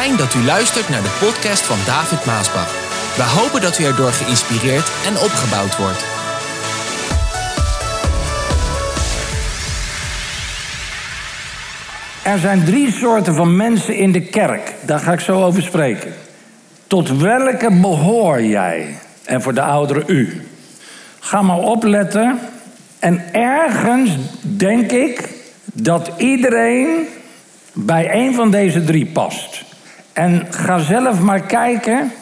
Fijn dat u luistert naar de podcast van David Maasbach. We hopen dat u erdoor geïnspireerd en opgebouwd wordt. Er zijn drie soorten van mensen in de kerk. Daar ga ik zo over spreken. Tot welke behoor jij? En voor de ouderen u. Ga maar opletten. En ergens denk ik dat iedereen bij een van deze drie past. En ga zelf maar kijken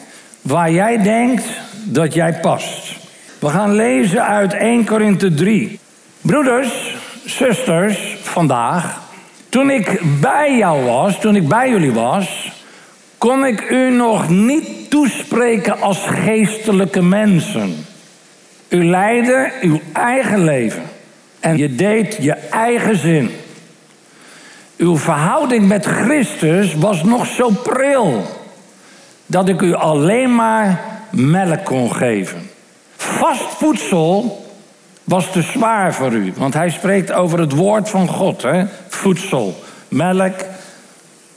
waar jij denkt dat jij past. We gaan lezen uit 1 Korinthe 3. Broeders, zusters, vandaag. Toen ik bij jou was, toen ik bij jullie was, kon ik u nog niet toespreken als geestelijke mensen. U leidde uw eigen leven en je deed je eigen zin. Uw verhouding met Christus was nog zo pril dat ik u alleen maar melk kon geven. Vast voedsel was te zwaar voor u, want hij spreekt over het woord van God. Hè? Voedsel, melk,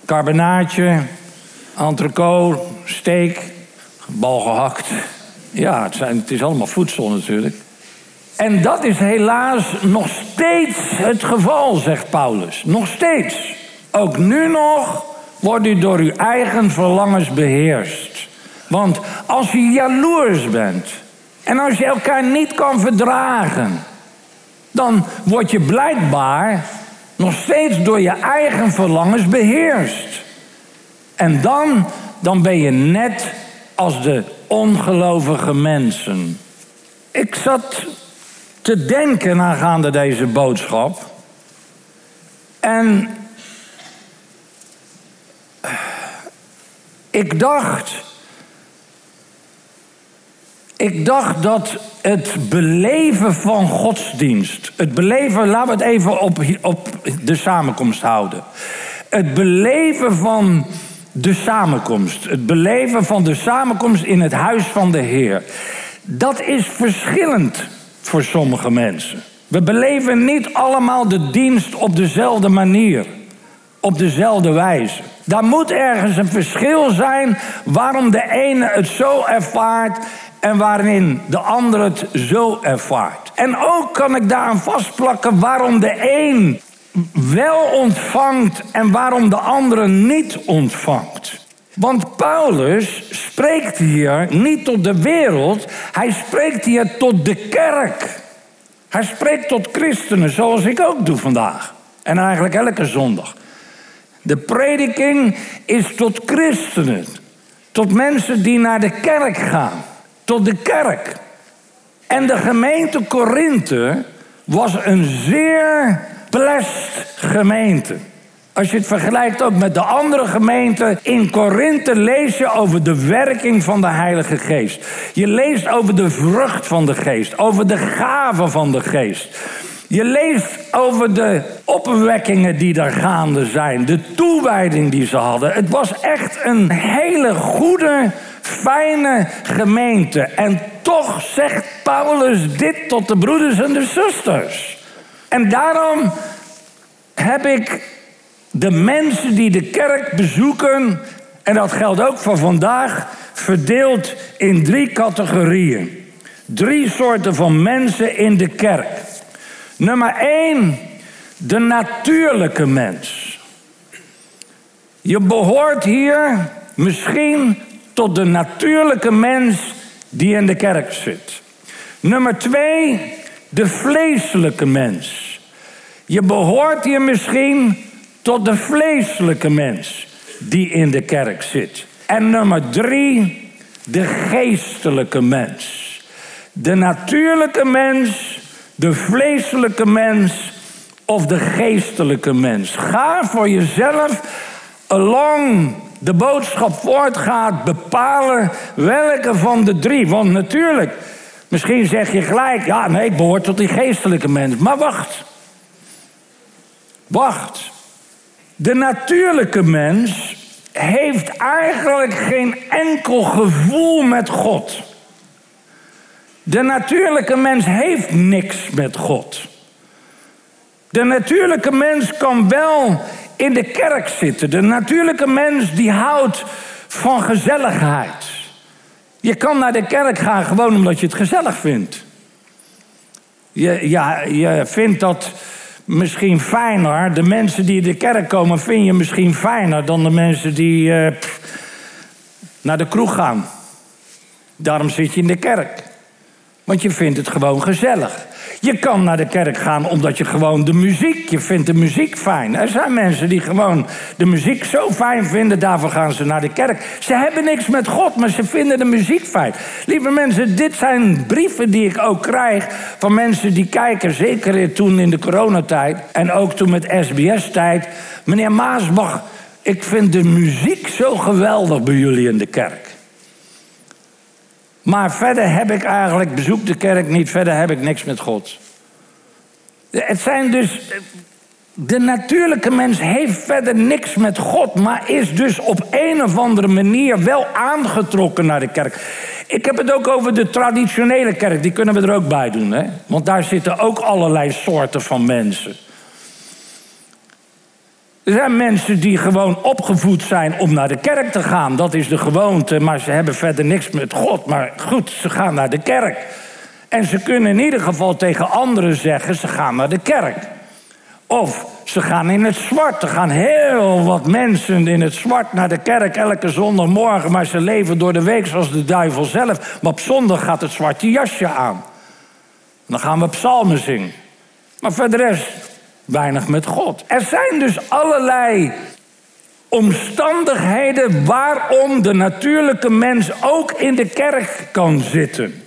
carbonaatje, entrecote, steak, bal gehakt. Ja, het, zijn, het is allemaal voedsel natuurlijk. En dat is helaas nog steeds het geval, zegt Paulus. Nog steeds. Ook nu nog wordt u door uw eigen verlangens beheerst. Want als je jaloers bent en als je elkaar niet kan verdragen, dan word je blijkbaar nog steeds door je eigen verlangens beheerst. En dan, dan ben je net als de ongelovige mensen. Ik zat te denken aangaande deze boodschap. En ik dacht. Ik dacht dat het beleven van godsdienst. Het beleven, laten we het even op, op de samenkomst houden. Het beleven van de samenkomst. Het beleven van de samenkomst in het huis van de Heer. Dat is verschillend voor sommige mensen. We beleven niet allemaal de dienst op dezelfde manier, op dezelfde wijze. Daar moet ergens een verschil zijn waarom de ene het zo ervaart en waarin de ander het zo ervaart. En ook kan ik daaraan vastplakken waarom de een wel ontvangt en waarom de andere niet ontvangt. Want Paulus spreekt hier niet tot de wereld, hij spreekt hier tot de kerk. Hij spreekt tot christenen, zoals ik ook doe vandaag. En eigenlijk elke zondag. De prediking is tot christenen, tot mensen die naar de kerk gaan, tot de kerk. En de gemeente Korinthe was een zeer blessed gemeente. Als je het vergelijkt ook met de andere gemeenten in Korinthe, lees je over de werking van de Heilige Geest. Je leest over de vrucht van de Geest, over de gaven van de Geest. Je leest over de opwekkingen die daar gaande zijn, de toewijding die ze hadden. Het was echt een hele goede, fijne gemeente. En toch zegt Paulus dit tot de broeders en de zusters. En daarom heb ik de mensen die de kerk bezoeken, en dat geldt ook voor vandaag, verdeeld in drie categorieën. Drie soorten van mensen in de kerk. Nummer één, de natuurlijke mens. Je behoort hier misschien tot de natuurlijke mens die in de kerk zit. Nummer twee, de vleeselijke mens. Je behoort hier misschien tot de vleeselijke mens die in de kerk zit. En nummer drie, de geestelijke mens. De natuurlijke mens, de vleeselijke mens of de geestelijke mens. Ga voor jezelf along de boodschap voortgaat bepalen welke van de drie. Want natuurlijk, misschien zeg je gelijk, ja nee, ik behoor tot die geestelijke mens. Maar wacht. Wacht. De natuurlijke mens heeft eigenlijk geen enkel gevoel met God. De natuurlijke mens heeft niks met God. De natuurlijke mens kan wel in de kerk zitten. De natuurlijke mens die houdt van gezelligheid. Je kan naar de kerk gaan gewoon omdat je het gezellig vindt. Je, ja, je vindt dat misschien fijner. De mensen die in de kerk komen vind je misschien fijner dan de mensen die uh, naar de kroeg gaan. Daarom zit je in de kerk. Want je vindt het gewoon gezellig. Je kan naar de kerk gaan omdat je gewoon de muziek, je vindt de muziek fijn. Er zijn mensen die gewoon de muziek zo fijn vinden, daarvoor gaan ze naar de kerk. Ze hebben niks met God, maar ze vinden de muziek fijn. Lieve mensen, dit zijn brieven die ik ook krijg van mensen die kijken, zeker toen in de coronatijd en ook toen met SBS-tijd. Meneer Maasbach, ik vind de muziek zo geweldig bij jullie in de kerk. Maar verder heb ik eigenlijk, bezoek de kerk niet, verder heb ik niks met God. Het zijn dus. De natuurlijke mens heeft verder niks met God, maar is dus op een of andere manier wel aangetrokken naar de kerk. Ik heb het ook over de traditionele kerk, die kunnen we er ook bij doen, hè? Want daar zitten ook allerlei soorten van mensen. Er zijn mensen die gewoon opgevoed zijn om naar de kerk te gaan. Dat is de gewoonte, maar ze hebben verder niks met God. Maar goed, ze gaan naar de kerk. En ze kunnen in ieder geval tegen anderen zeggen: ze gaan naar de kerk. Of ze gaan in het zwart. Er gaan heel wat mensen in het zwart naar de kerk elke zondagmorgen. Maar ze leven door de week zoals de duivel zelf. Maar op zondag gaat het zwarte jasje aan. Dan gaan we psalmen zingen. Maar verder rest weinig met God. Er zijn dus allerlei omstandigheden waarom de natuurlijke mens ook in de kerk kan zitten.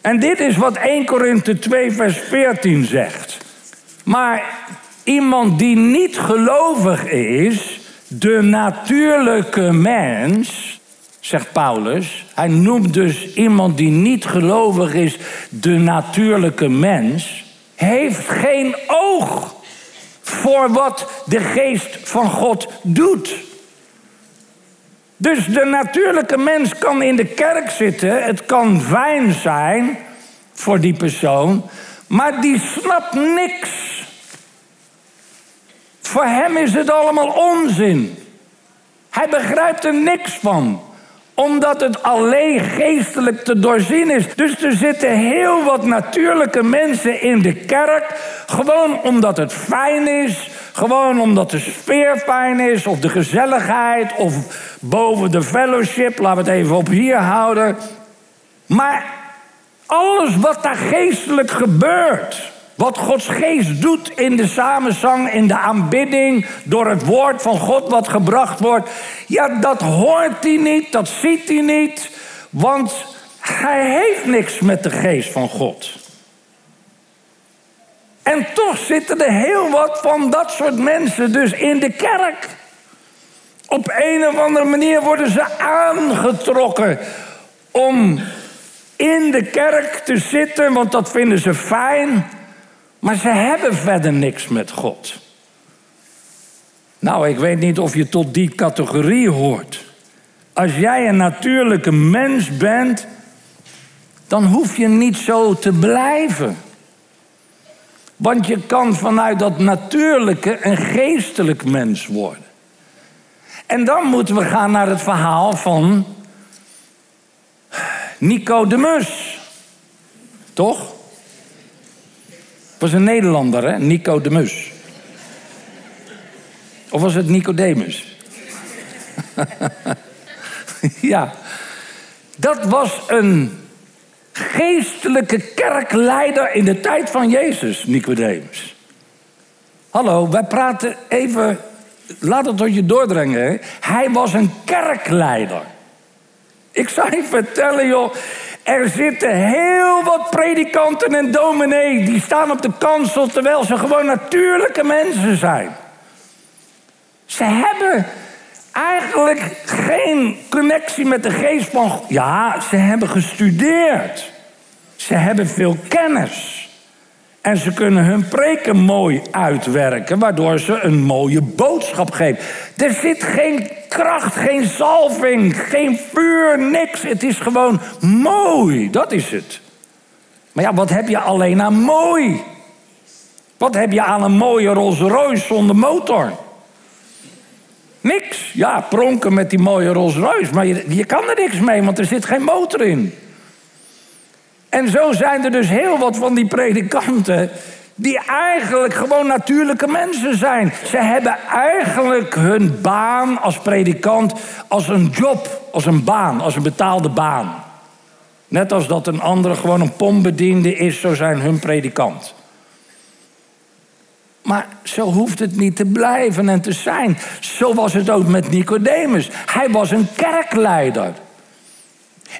En dit is wat 1 Korinthe 2 vers 14 zegt. Maar iemand die niet gelovig is, de natuurlijke mens, zegt Paulus. Hij noemt dus iemand die niet gelovig is, de natuurlijke mens, heeft geen oog voor wat de geest van God doet. Dus de natuurlijke mens kan in de kerk zitten, het kan fijn zijn voor die persoon, maar die snapt niks. Voor hem is het allemaal onzin. Hij begrijpt er niks van omdat het alleen geestelijk te doorzien is. Dus er zitten heel wat natuurlijke mensen in de kerk. Gewoon omdat het fijn is. Gewoon omdat de sfeer fijn is. Of de gezelligheid. Of boven de fellowship. Laten we het even op hier houden. Maar alles wat daar geestelijk gebeurt. Wat Gods geest doet in de samenzang, in de aanbidding, door het woord van God wat gebracht wordt. Ja, dat hoort hij niet, dat ziet hij niet, want hij heeft niks met de geest van God. En toch zitten er heel wat van dat soort mensen dus in de kerk. Op een of andere manier worden ze aangetrokken om in de kerk te zitten, want dat vinden ze fijn. Maar ze hebben verder niks met God. Nou, ik weet niet of je tot die categorie hoort. Als jij een natuurlijke mens bent, dan hoef je niet zo te blijven. Want je kan vanuit dat natuurlijke een geestelijk mens worden. En dan moeten we gaan naar het verhaal van Nicodemus. Toch? Was een Nederlander, hè? Nico de Mus. Of was het Nicodemus? ja. Dat was een geestelijke kerkleider in de tijd van Jezus, Nicodemus. Hallo, wij praten even. Laat het tot je doordringen. Hè? Hij was een kerkleider. Ik zou je vertellen, joh. Er zitten heel wat predikanten en dominee die staan op de kansel terwijl ze gewoon natuurlijke mensen zijn. Ze hebben eigenlijk geen connectie met de geest van. Ja, ze hebben gestudeerd. Ze hebben veel kennis. En ze kunnen hun preken mooi uitwerken, waardoor ze een mooie boodschap geven. Er zit geen kracht, geen zalving, geen vuur, niks. Het is gewoon mooi, dat is het. Maar ja, wat heb je alleen aan mooi? Wat heb je aan een mooie Rolls Royce zonder motor? Niks. Ja, pronken met die mooie Rolls Royce. Maar je, je kan er niks mee, want er zit geen motor in. En zo zijn er dus heel wat van die predikanten die eigenlijk gewoon natuurlijke mensen zijn. Ze hebben eigenlijk hun baan als predikant als een job, als een baan, als een betaalde baan. Net als dat een andere gewoon een pombediende is, zo zijn hun predikant. Maar zo hoeft het niet te blijven en te zijn. Zo was het ook met Nicodemus. Hij was een kerkleider.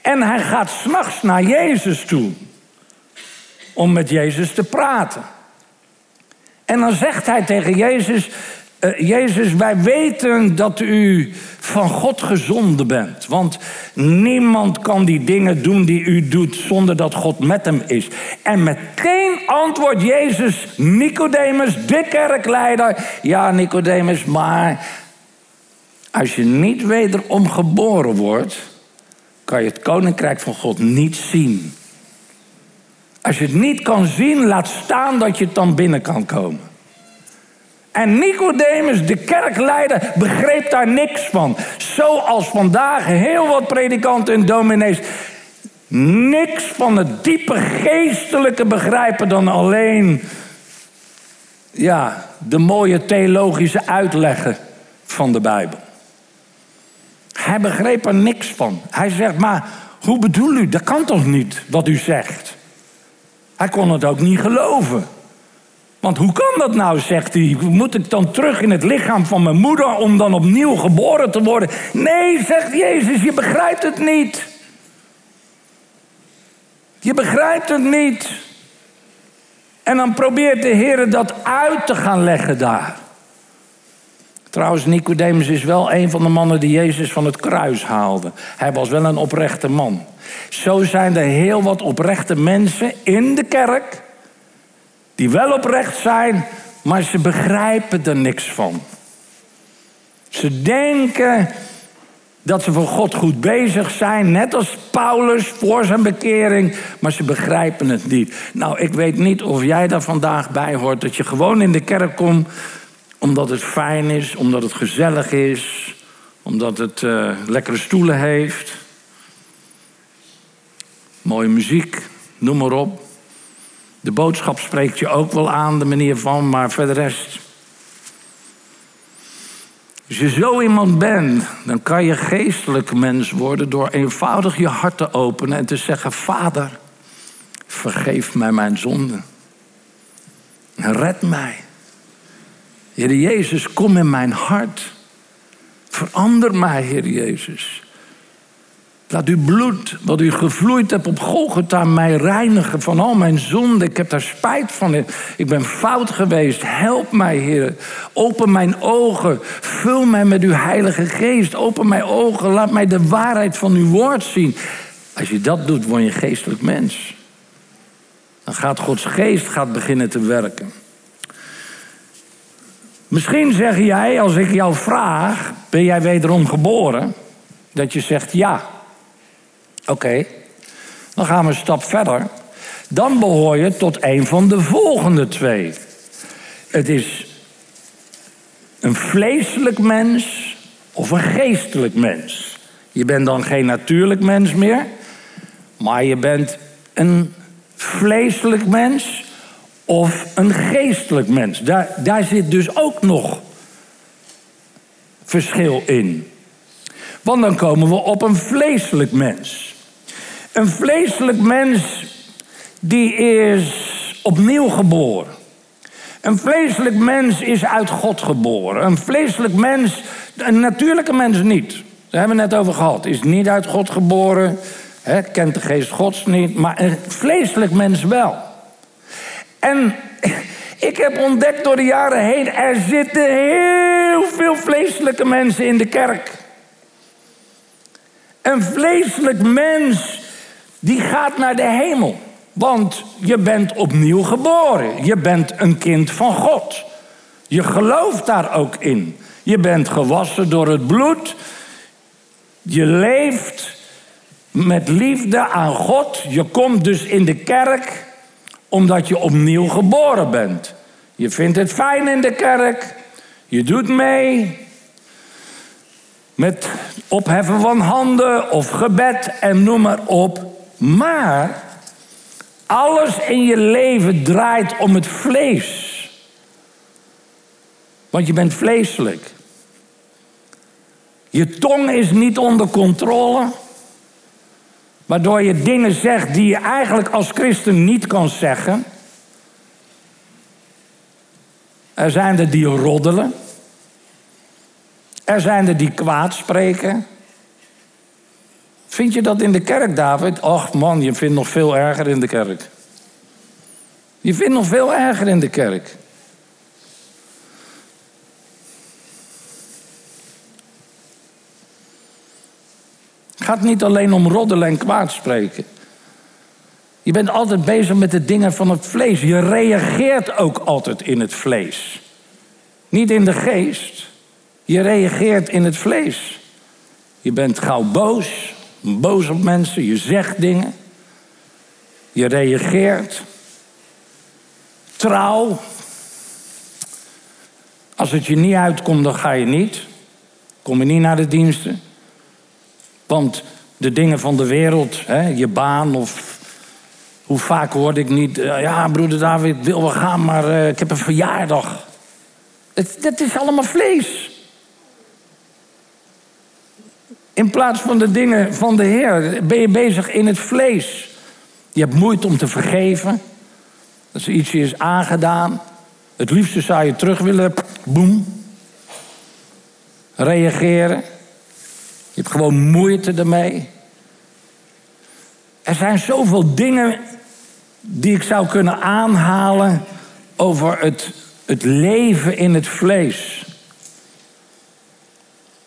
En hij gaat s'nachts naar Jezus toe. Om met Jezus te praten. En dan zegt hij tegen Jezus: uh, Jezus, wij weten dat u van God gezonden bent. Want niemand kan die dingen doen die u doet zonder dat God met hem is. En meteen antwoordt Jezus Nicodemus, de kerkleider. Ja, Nicodemus, maar als je niet wederom geboren wordt, kan je het koninkrijk van God niet zien. Als je het niet kan zien, laat staan dat je het dan binnen kan komen. En Nicodemus, de kerkleider, begreep daar niks van. Zoals vandaag heel wat predikanten en dominees niks van het diepe geestelijke begrijpen dan alleen ja, de mooie theologische uitleggen van de Bijbel. Hij begreep er niks van. Hij zegt, maar hoe bedoel u? Dat kan toch niet wat u zegt? Hij kon het ook niet geloven. Want hoe kan dat nou, zegt hij. Moet ik dan terug in het lichaam van mijn moeder om dan opnieuw geboren te worden? Nee, zegt Jezus, je begrijpt het niet. Je begrijpt het niet. En dan probeert de Heer dat uit te gaan leggen daar. Trouwens, Nicodemus is wel een van de mannen die Jezus van het kruis haalde. Hij was wel een oprechte man. Zo zijn er heel wat oprechte mensen in de kerk die wel oprecht zijn, maar ze begrijpen er niks van. Ze denken dat ze voor God goed bezig zijn, net als Paulus voor zijn bekering, maar ze begrijpen het niet. Nou, ik weet niet of jij daar vandaag bij hoort, dat je gewoon in de kerk komt omdat het fijn is, omdat het gezellig is, omdat het uh, lekkere stoelen heeft, mooie muziek, noem maar op. De boodschap spreekt je ook wel aan, de manier van, maar verder rest. Als je zo iemand bent, dan kan je geestelijk mens worden door eenvoudig je hart te openen en te zeggen: Vader, vergeef mij mijn zonden. Red mij. Heer Jezus, kom in mijn hart. Verander mij, Heer Jezus. Laat uw bloed, wat u gevloeid hebt op Golgotha, mij reinigen van al mijn zonden. Ik heb daar spijt van. Ik ben fout geweest. Help mij, Heer. Open mijn ogen. Vul mij met uw Heilige Geest. Open mijn ogen. Laat mij de waarheid van uw woord zien. Als je dat doet, word je een geestelijk mens. Dan gaat Gods geest gaat beginnen te werken. Misschien zeg jij, als ik jou vraag, ben jij wederom geboren? Dat je zegt ja. Oké, dan gaan we een stap verder. Dan behoor je tot een van de volgende twee. Het is een vleeselijk mens of een geestelijk mens. Je bent dan geen natuurlijk mens meer, maar je bent een vleeselijk mens of een geestelijk mens. Daar, daar zit dus ook nog verschil in. Want dan komen we op een vleeselijk mens. Een vleeselijk mens die is opnieuw geboren. Een vleeselijk mens is uit God geboren. Een vleeselijk mens, een natuurlijke mens niet. Daar hebben we net over gehad. Is niet uit God geboren, kent de geest Gods niet, maar een vleeselijk mens wel. En ik heb ontdekt door de jaren heen, er zitten heel veel vleeselijke mensen in de kerk. Een vleeselijk mens die gaat naar de hemel. Want je bent opnieuw geboren. Je bent een kind van God. Je gelooft daar ook in. Je bent gewassen door het bloed. Je leeft met liefde aan God. Je komt dus in de kerk omdat je opnieuw geboren bent. Je vindt het fijn in de kerk. Je doet mee. met opheffen van handen of gebed en noem maar op. Maar alles in je leven draait om het vlees. Want je bent vleeselijk. Je tong is niet onder controle. Waardoor je dingen zegt die je eigenlijk als christen niet kan zeggen. Er zijn er die roddelen. Er zijn er die kwaad spreken. Vind je dat in de kerk, David? Och man, je vindt nog veel erger in de kerk. Je vindt nog veel erger in de kerk. Gaat niet alleen om roddelen en kwaad spreken. Je bent altijd bezig met de dingen van het vlees. Je reageert ook altijd in het vlees. Niet in de geest. Je reageert in het vlees. Je bent gauw boos, boos op mensen, je zegt dingen. Je reageert. Trouw. Als het je niet uitkomt, dan ga je niet. Kom je niet naar de diensten. Want de dingen van de wereld, hè, je baan of hoe vaak hoorde ik niet, uh, ja broeder David, wil wel gaan, maar uh, ik heb een verjaardag. Het, dat is allemaal vlees. In plaats van de dingen van de Heer ben je bezig in het vlees. Je hebt moeite om te vergeven. Als er iets is aangedaan. Het liefste zou je terug willen, boem. Reageren. Je hebt gewoon moeite ermee. Er zijn zoveel dingen die ik zou kunnen aanhalen over het, het leven in het vlees.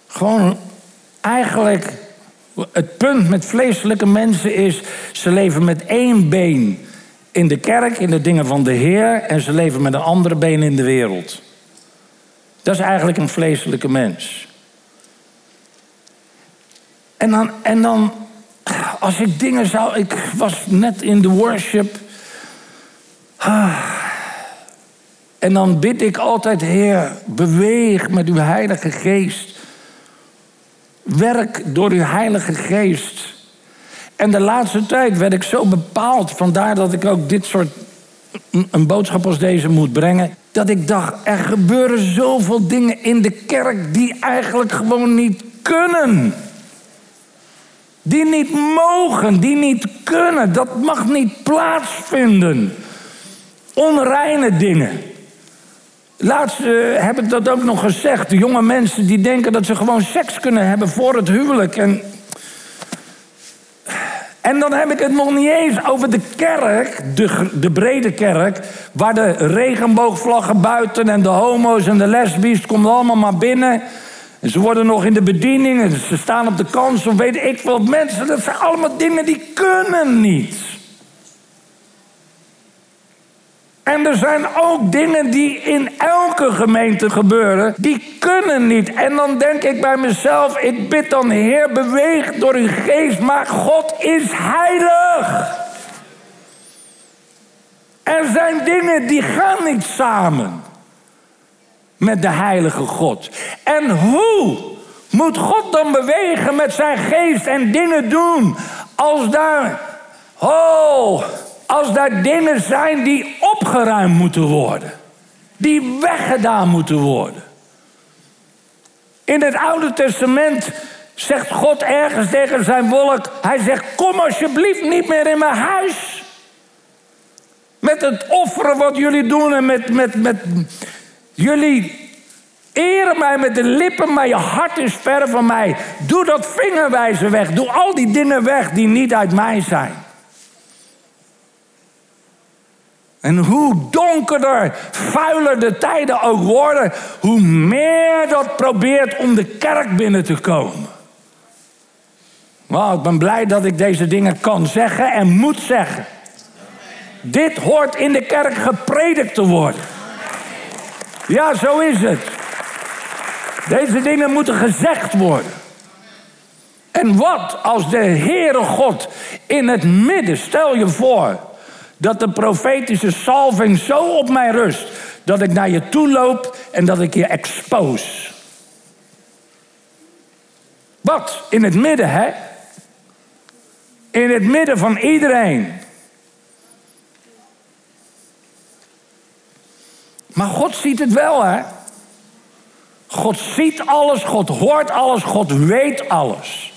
Gewoon eigenlijk, het punt met vleeselijke mensen is, ze leven met één been in de kerk, in de dingen van de Heer, en ze leven met een andere been in de wereld. Dat is eigenlijk een vleeselijke mens. En dan, en dan, als ik dingen zou. Ik was net in de worship. En dan bid ik altijd, Heer, beweeg met uw Heilige Geest. Werk door uw Heilige Geest. En de laatste tijd werd ik zo bepaald, vandaar dat ik ook dit soort een boodschap als deze moet brengen. Dat ik dacht, er gebeuren zoveel dingen in de kerk die eigenlijk gewoon niet kunnen. Die niet mogen, die niet kunnen. Dat mag niet plaatsvinden. Onreine dingen. Laatst uh, heb ik dat ook nog gezegd. De jonge mensen die denken dat ze gewoon seks kunnen hebben voor het huwelijk. En, en dan heb ik het nog niet eens over de kerk, de, de brede kerk, waar de regenboogvlaggen buiten en de homo's en de lesbies komen allemaal maar binnen. Ze worden nog in de bediening en ze staan op de kans of weet ik veel mensen. Dat zijn allemaal dingen die kunnen niet. En er zijn ook dingen die in elke gemeente gebeuren, die kunnen niet. En dan denk ik bij mezelf, ik bid dan Heer, beweeg door uw geest, maar God is heilig. Er zijn dingen die gaan niet samen met de heilige God. En hoe moet God dan bewegen met zijn geest en dingen doen als daar, oh, als daar dingen zijn die opgeruimd moeten worden, die weggedaan moeten worden? In het Oude Testament zegt God ergens tegen zijn volk, hij zegt, kom alsjeblieft niet meer in mijn huis. Met het offeren wat jullie doen en met, met, met Jullie eren mij met de lippen, maar je hart is ver van mij. Doe dat vingerwijzen weg. Doe al die dingen weg die niet uit mij zijn. En hoe donkerder, vuiler de tijden ook worden, hoe meer dat probeert om de kerk binnen te komen. Wow, ik ben blij dat ik deze dingen kan zeggen en moet zeggen. Dit hoort in de kerk gepredikt te worden. Ja, zo is het. Deze dingen moeten gezegd worden. En wat als de Heere God in het midden, stel je voor, dat de profetische salving zo op mij rust, dat ik naar je toe loop en dat ik je expose. Wat? In het midden, hè? In het midden van iedereen. Maar God ziet het wel, hè? God ziet alles, God hoort alles, God weet alles.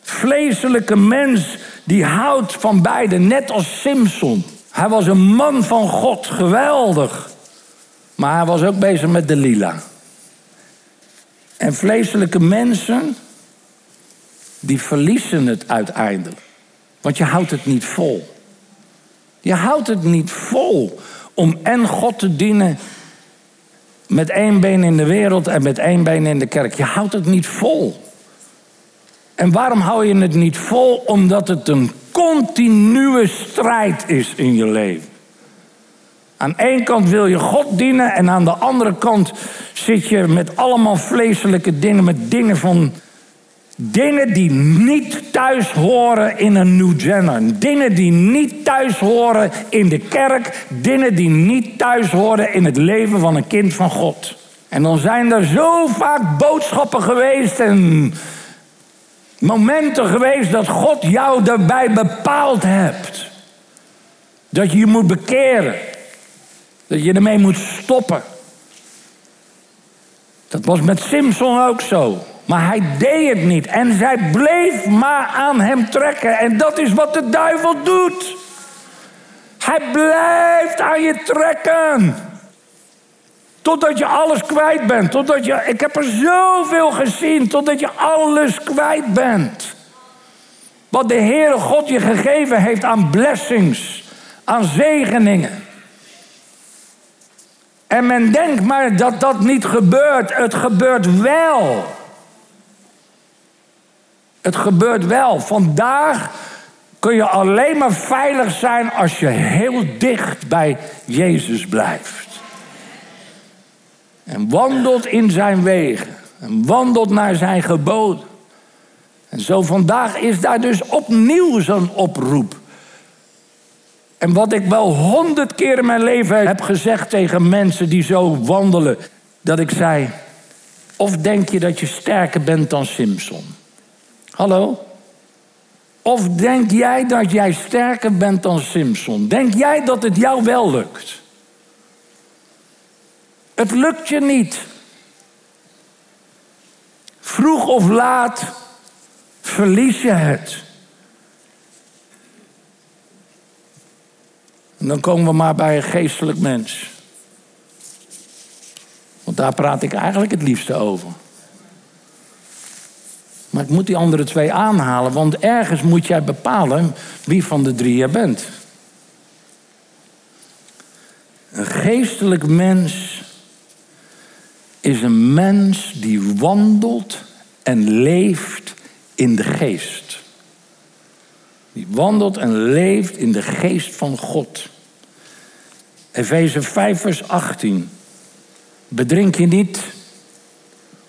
Vleeselijke mens die houdt van beide, net als Simpson. Hij was een man van God, geweldig. Maar hij was ook bezig met de lila. En vleeselijke mensen, die verliezen het uiteindelijk. Want je houdt het niet vol. Je houdt het niet vol om en God te dienen met één been in de wereld en met één been in de kerk. Je houdt het niet vol. En waarom hou je het niet vol? Omdat het een continue strijd is in je leven. Aan één kant wil je God dienen en aan de andere kant zit je met allemaal vleeselijke dingen, met dingen van Dingen die niet thuis horen in een New Gener. Dingen die niet thuis horen in de kerk. Dingen die niet thuis horen in het leven van een kind van God. En dan zijn er zo vaak boodschappen geweest en momenten geweest dat God jou daarbij bepaald hebt. Dat je je moet bekeren. Dat je ermee moet stoppen. Dat was met Simpson ook zo. Maar hij deed het niet. En zij bleef maar aan hem trekken. En dat is wat de duivel doet. Hij blijft aan je trekken. Totdat je alles kwijt bent. Totdat je, ik heb er zoveel gezien. Totdat je alles kwijt bent. Wat de Heere God je gegeven heeft aan blessings. Aan zegeningen. En men denkt maar dat dat niet gebeurt. Het gebeurt wel. Het gebeurt wel. Vandaag kun je alleen maar veilig zijn als je heel dicht bij Jezus blijft. En wandelt in zijn wegen. En wandelt naar zijn geboden. En zo vandaag is daar dus opnieuw zo'n oproep. En wat ik wel honderd keer in mijn leven heb gezegd tegen mensen die zo wandelen. Dat ik zei, of denk je dat je sterker bent dan Simpson? Hallo? Of denk jij dat jij sterker bent dan Simpson? Denk jij dat het jou wel lukt? Het lukt je niet. Vroeg of laat verlies je het. En dan komen we maar bij een geestelijk mens. Want daar praat ik eigenlijk het liefste over. Maar ik moet die andere twee aanhalen, want ergens moet jij bepalen wie van de drie je bent. Een geestelijk mens is een mens die wandelt en leeft in de geest. Die wandelt en leeft in de geest van God. Efeze 5, vers 18. Bedrink je niet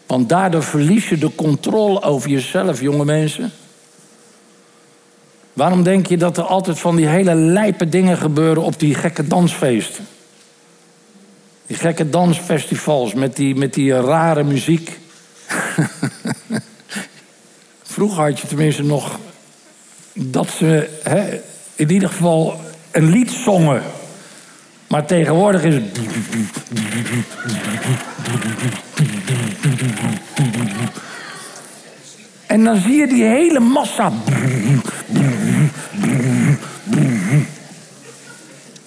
want daardoor verlies je de controle over jezelf, jonge mensen. Waarom denk je dat er altijd van die hele lijpe dingen gebeuren op die gekke dansfeesten? Die gekke dansfestivals met die, met die rare muziek. Vroeger had je tenminste nog dat ze hè, in ieder geval een lied zongen. Maar tegenwoordig is het. En dan zie je die hele massa.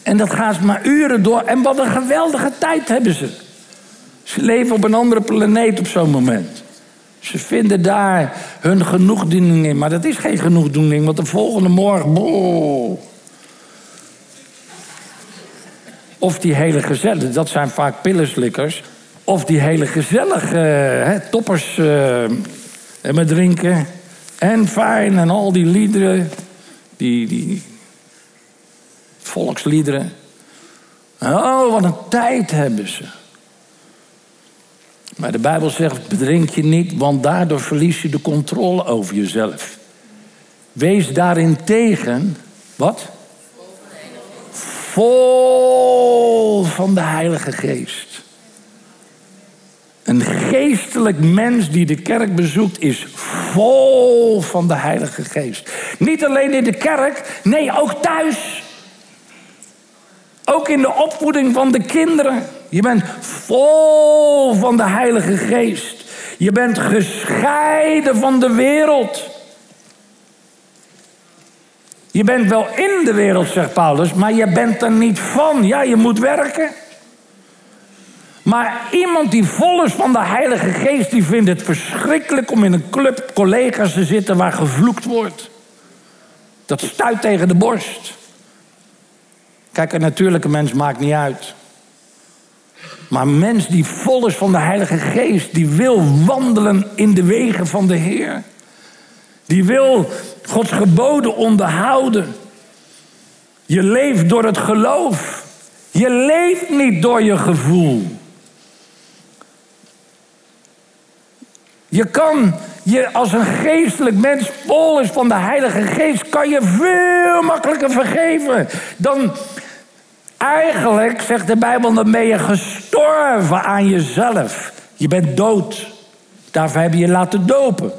En dat gaat maar uren door. En wat een geweldige tijd hebben ze. Ze leven op een andere planeet op zo'n moment. Ze vinden daar hun genoegdoening in. Maar dat is geen genoegdoening, want de volgende morgen. Of die hele gezellige, dat zijn vaak pillenslikkers. Of die hele gezellige hè, toppers uh, met drinken. En fijn en al die liederen. Die, die volksliederen. Oh, wat een tijd hebben ze. Maar de Bijbel zegt: bedrink je niet, want daardoor verlies je de controle over jezelf. Wees daarin tegen. Wat? Vol van de Heilige Geest. Een geestelijk mens die de kerk bezoekt is vol van de Heilige Geest. Niet alleen in de kerk, nee, ook thuis. Ook in de opvoeding van de kinderen. Je bent vol van de Heilige Geest. Je bent gescheiden van de wereld. Je bent wel in de wereld, zegt Paulus, maar je bent er niet van. Ja, je moet werken. Maar iemand die vol is van de Heilige Geest, die vindt het verschrikkelijk om in een club collega's te zitten waar gevloekt wordt. Dat stuit tegen de borst. Kijk, een natuurlijke mens maakt niet uit. Maar een mens die vol is van de Heilige Geest, die wil wandelen in de wegen van de Heer. Die wil Gods geboden onderhouden. Je leeft door het geloof. Je leeft niet door je gevoel. Je kan je als een geestelijk mens vol is van de Heilige Geest, kan je veel makkelijker vergeven dan eigenlijk, zegt de Bijbel, dan ben je gestorven aan jezelf. Je bent dood. Daarvoor heb je je laten dopen.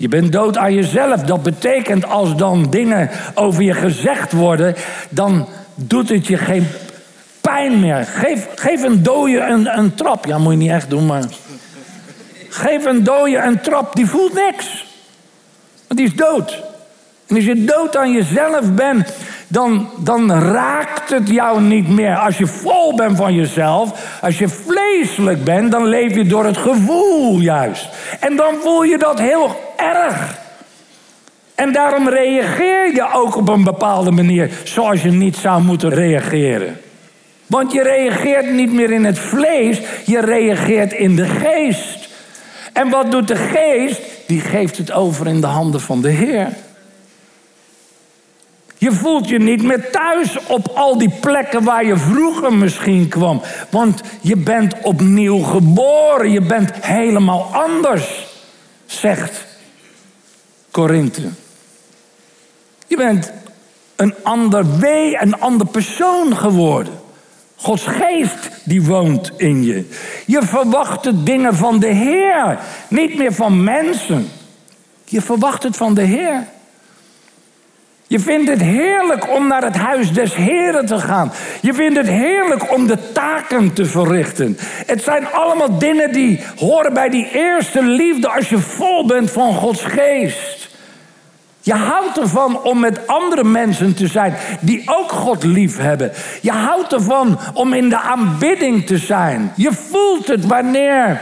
Je bent dood aan jezelf. Dat betekent als dan dingen over je gezegd worden, dan doet het je geen pijn meer. Geef, een dode een, een trap. Ja, moet je niet echt doen, maar. Geef een dode een trap, die voelt niks. Want die is dood. En als je dood aan jezelf bent, dan, dan raakt het jou niet meer. Als je vol bent van jezelf, als je vleeselijk bent, dan leef je door het gevoel juist. En dan voel je dat heel erg. En daarom reageer je ook op een bepaalde manier zoals je niet zou moeten reageren. Want je reageert niet meer in het vlees, je reageert in de geest. En wat doet de geest? Die geeft het over in de handen van de Heer. Je voelt je niet meer thuis op al die plekken waar je vroeger misschien kwam. Want je bent opnieuw geboren. Je bent helemaal anders, zegt Korinthe. Je bent een ander wee, een ander persoon geworden. Gods geest die woont in je. Je verwacht de dingen van de Heer, niet meer van mensen. Je verwacht het van de Heer. Je vindt het heerlijk om naar het huis des Heren te gaan. Je vindt het heerlijk om de taken te verrichten. Het zijn allemaal dingen die horen bij die eerste liefde als je vol bent van Gods geest. Je houdt ervan om met andere mensen te zijn die ook God lief hebben. Je houdt ervan om in de aanbidding te zijn. Je voelt het wanneer,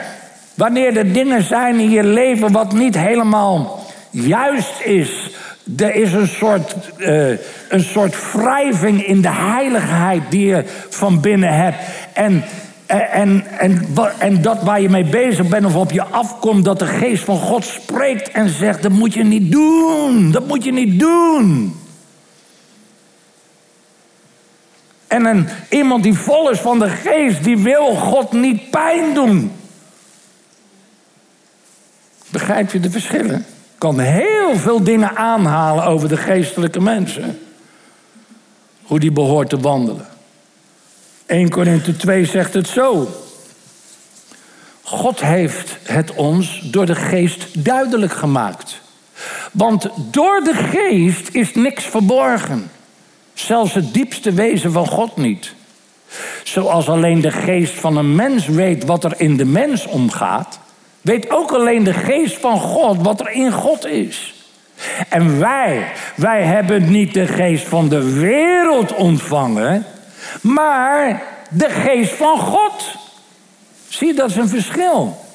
wanneer er dingen zijn in je leven wat niet helemaal juist is er is een soort, uh, een soort wrijving in de heiligheid die je van binnen hebt. En, en, en, en dat waar je mee bezig bent of op je afkomt, dat de geest van God spreekt en zegt: dat moet je niet doen, dat moet je niet doen. En een, iemand die vol is van de geest, die wil God niet pijn doen. Begrijp je de verschillen? Kan heel veel dingen aanhalen over de geestelijke mensen. Hoe die behoort te wandelen. 1 Korinthe 2 zegt het zo. God heeft het ons door de geest duidelijk gemaakt. Want door de geest is niks verborgen. Zelfs het diepste wezen van God niet. Zoals alleen de geest van een mens weet wat er in de mens omgaat, weet ook alleen de geest van God wat er in God is. En wij, wij hebben niet de geest van de wereld ontvangen, maar de geest van God. Zie dat is een verschil.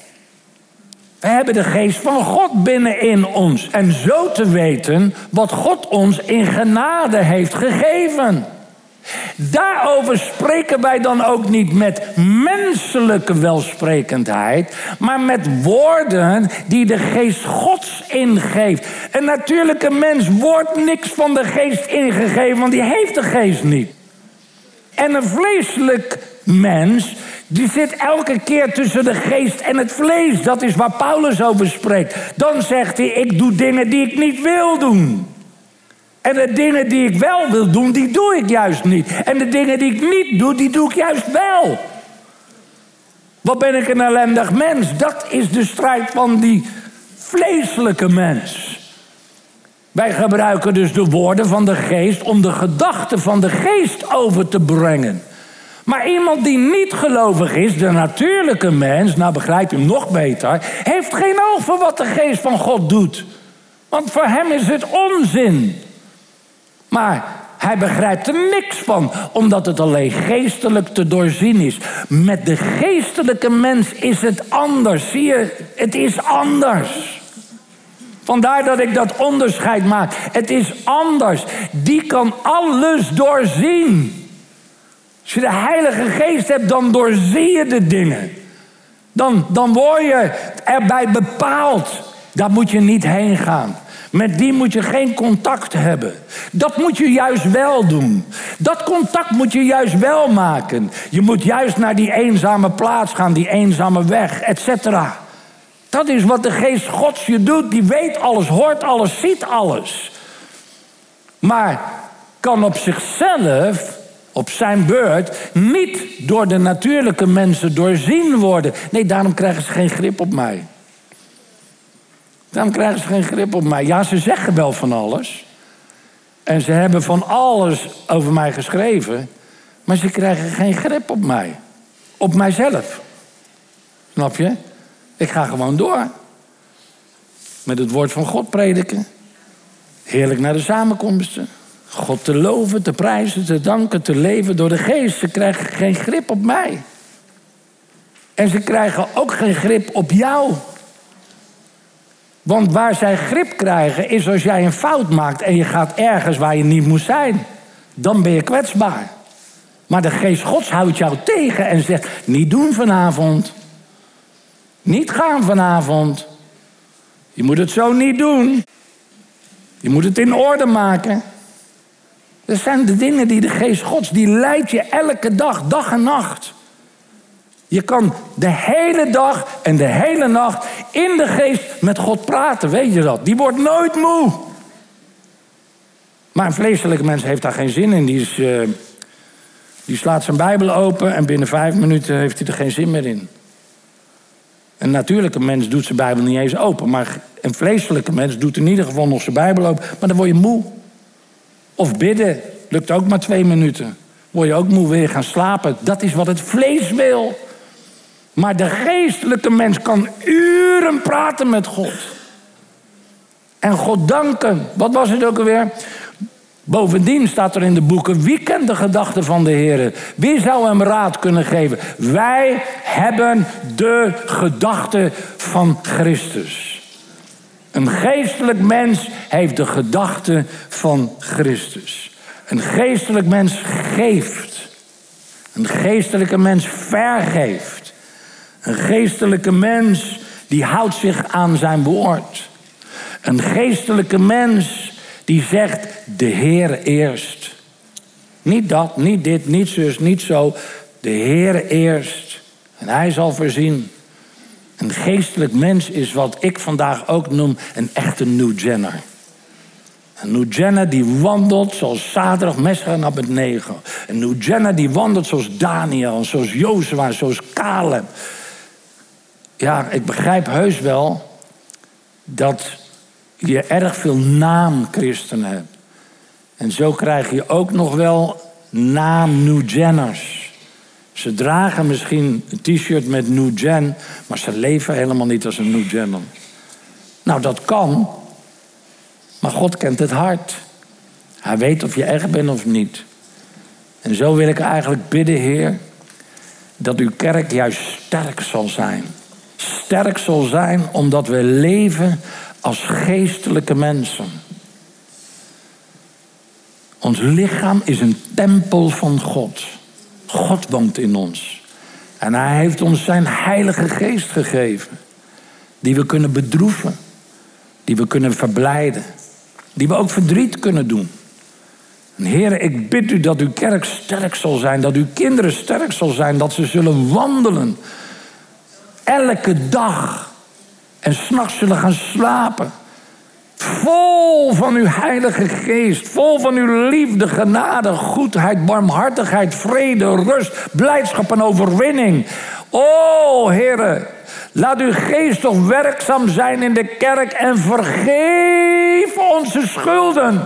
We hebben de geest van God binnenin ons. En zo te weten wat God ons in genade heeft gegeven. Daarover spreken wij dan ook niet met menselijke welsprekendheid, maar met woorden die de geest Gods ingeeft. Een natuurlijke mens wordt niks van de geest ingegeven, want die heeft de geest niet. En een vleeselijk mens, die zit elke keer tussen de geest en het vlees. Dat is waar Paulus over spreekt. Dan zegt hij: Ik doe dingen die ik niet wil doen. En de dingen die ik wel wil doen, die doe ik juist niet. En de dingen die ik niet doe, die doe ik juist wel. Wat ben ik een ellendig mens? Dat is de strijd van die vleeselijke mens. Wij gebruiken dus de woorden van de geest om de gedachten van de geest over te brengen. Maar iemand die niet gelovig is, de natuurlijke mens, nou begrijp je hem nog beter, heeft geen oog voor wat de geest van God doet. Want voor hem is het onzin. Maar hij begrijpt er niks van, omdat het alleen geestelijk te doorzien is. Met de geestelijke mens is het anders. Zie je, het is anders. Vandaar dat ik dat onderscheid maak. Het is anders. Die kan alles doorzien. Als je de Heilige Geest hebt, dan doorzie je de dingen. Dan, dan word je erbij bepaald. Daar moet je niet heen gaan. Met die moet je geen contact hebben. Dat moet je juist wel doen. Dat contact moet je juist wel maken. Je moet juist naar die eenzame plaats gaan, die eenzame weg, etc. Dat is wat de geest Gods je doet. Die weet alles, hoort alles, ziet alles. Maar kan op zichzelf, op zijn beurt, niet door de natuurlijke mensen doorzien worden. Nee, daarom krijgen ze geen grip op mij. Daarom krijgen ze geen grip op mij. Ja, ze zeggen wel van alles. En ze hebben van alles over mij geschreven. Maar ze krijgen geen grip op mij. Op mijzelf. Snap je? Ik ga gewoon door. Met het woord van God prediken. Heerlijk naar de samenkomsten. God te loven, te prijzen, te danken, te leven door de geest. Ze krijgen geen grip op mij. En ze krijgen ook geen grip op jou. Want waar zij grip krijgen is als jij een fout maakt en je gaat ergens waar je niet moet zijn. Dan ben je kwetsbaar. Maar de geest Gods houdt jou tegen en zegt: niet doen vanavond. Niet gaan vanavond. Je moet het zo niet doen. Je moet het in orde maken. Dat zijn de dingen die de geest Gods, die leidt je elke dag, dag en nacht. Je kan de hele dag en de hele nacht in de geest met God praten, weet je dat? Die wordt nooit moe. Maar een vleeselijke mens heeft daar geen zin in. Die, is, uh, die slaat zijn Bijbel open en binnen vijf minuten heeft hij er geen zin meer in. Een natuurlijke mens doet zijn Bijbel niet eens open. Maar een vleeselijke mens doet in ieder geval nog zijn Bijbel open. Maar dan word je moe. Of bidden, lukt ook maar twee minuten. Word je ook moe weer gaan slapen. Dat is wat het vlees wil. Maar de geestelijke mens kan uren praten met God. En God danken. Wat was het ook alweer? Bovendien staat er in de boeken: wie kent de gedachten van de Heer? Wie zou hem raad kunnen geven? Wij hebben de gedachten van Christus. Een geestelijk mens heeft de gedachten van Christus. Een geestelijk mens geeft. Een geestelijke mens vergeeft. Een geestelijke mens die houdt zich aan zijn woord. Een geestelijke mens die zegt de Heer eerst. Niet dat, niet dit, niet zus, niet zo. De Heer eerst. En hij zal voorzien. Een geestelijk mens is wat ik vandaag ook noem een echte New Jenner. Een New Jenner die wandelt zoals Sadrach, Mesra en Abednego. Een New Jenner die wandelt zoals Daniel, zoals Jozua, zoals Caleb ja, ik begrijp heus wel dat je erg veel naamchristenen hebt. En zo krijg je ook nog wel naam New Jenners. Ze dragen misschien een t-shirt met New Gen, maar ze leven helemaal niet als een New Jenner. Nou, dat kan, maar God kent het hart. Hij weet of je echt bent of niet. En zo wil ik eigenlijk bidden, Heer, dat uw kerk juist sterk zal zijn sterk zal zijn omdat we leven als geestelijke mensen. Ons lichaam is een tempel van God. God woont in ons. En hij heeft ons zijn heilige geest gegeven. Die we kunnen bedroeven. Die we kunnen verblijden. Die we ook verdriet kunnen doen. En Heer, ik bid u dat uw kerk sterk zal zijn. Dat uw kinderen sterk zal zijn. Dat ze zullen wandelen elke dag en s'nachts zullen gaan slapen. Vol van uw Heilige Geest, vol van uw liefde, genade, goedheid, barmhartigheid, vrede, rust, blijdschap en overwinning. O, heren, laat uw geest toch werkzaam zijn in de kerk en vergeef onze schulden.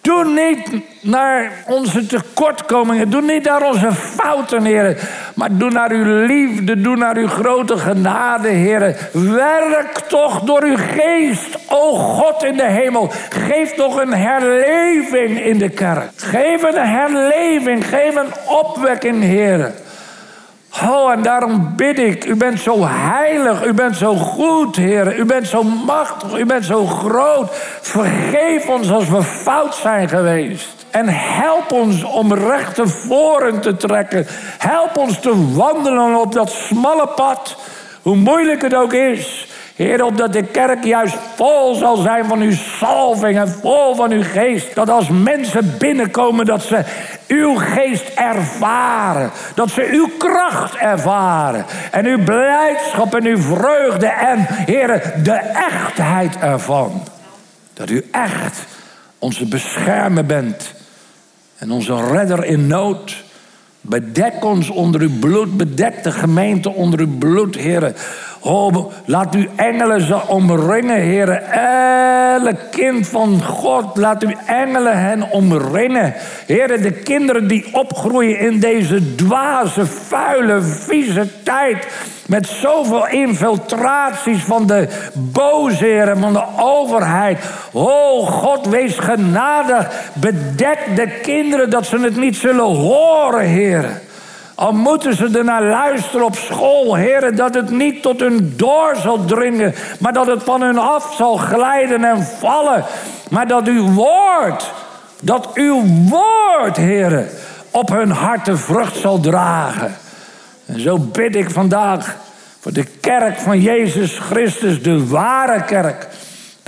Doe niet naar onze tekortkomingen. Doe niet naar onze fouten, heren. Maar doe naar uw liefde. Doe naar uw grote genade, heren. Werk toch door uw geest, o God in de hemel. Geef toch een herleving in de kerk. Geef een herleving. Geef een opwekking, heren. Oh, en daarom bid ik, u bent zo heilig, u bent zo goed, Heer. U bent zo machtig, u bent zo groot. Vergeef ons als we fout zijn geweest. En help ons om rechte voren te trekken. Help ons te wandelen op dat smalle pad, hoe moeilijk het ook is. Heer, opdat de kerk juist vol zal zijn van uw salving en vol van uw geest. Dat als mensen binnenkomen, dat ze uw geest ervaren. Dat ze uw kracht ervaren. En uw blijdschap en uw vreugde en, Heer, de echtheid ervan. Dat u echt onze beschermer bent. En onze redder in nood. Bedek ons onder uw bloed. Bedek de gemeente onder uw bloed, Heer. Oh, laat uw engelen ze omringen, heren. Elk kind van God, laat uw engelen hen omringen. Heren, de kinderen die opgroeien in deze dwaze, vuile, vieze tijd. Met zoveel infiltraties van de boze van de overheid. Oh God, wees genadig. Bedek de kinderen dat ze het niet zullen horen, heren. Al moeten ze er naar luisteren op school, heren, dat het niet tot hun door zal dringen, maar dat het van hun af zal glijden en vallen. Maar dat uw woord, dat uw woord, heren, op hun hart de vrucht zal dragen. En zo bid ik vandaag voor de kerk van Jezus Christus, de ware kerk.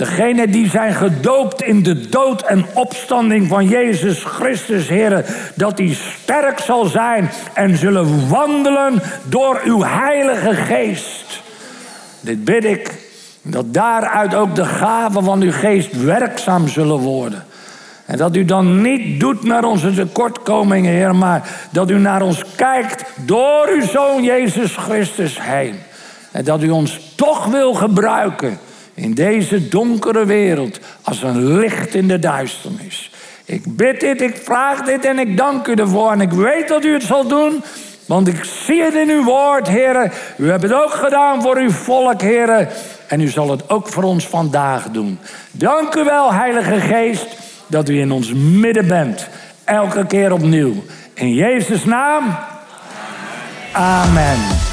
Degenen die zijn gedoopt in de dood en opstanding van Jezus Christus, Heer, dat die sterk zal zijn en zullen wandelen door uw Heilige Geest. Dit bid ik, dat daaruit ook de gaven van uw geest werkzaam zullen worden. En dat u dan niet doet naar onze tekortkomingen, Heer, maar dat u naar ons kijkt door uw Zoon Jezus Christus heen. En dat u ons toch wil gebruiken in deze donkere wereld als een licht in de duisternis. Ik bid dit, ik vraag dit en ik dank u ervoor. En ik weet dat u het zal doen, want ik zie het in uw woord, heren. U hebt het ook gedaan voor uw volk, heren. En u zal het ook voor ons vandaag doen. Dank u wel, Heilige Geest, dat u in ons midden bent. Elke keer opnieuw. In Jezus' naam. Amen.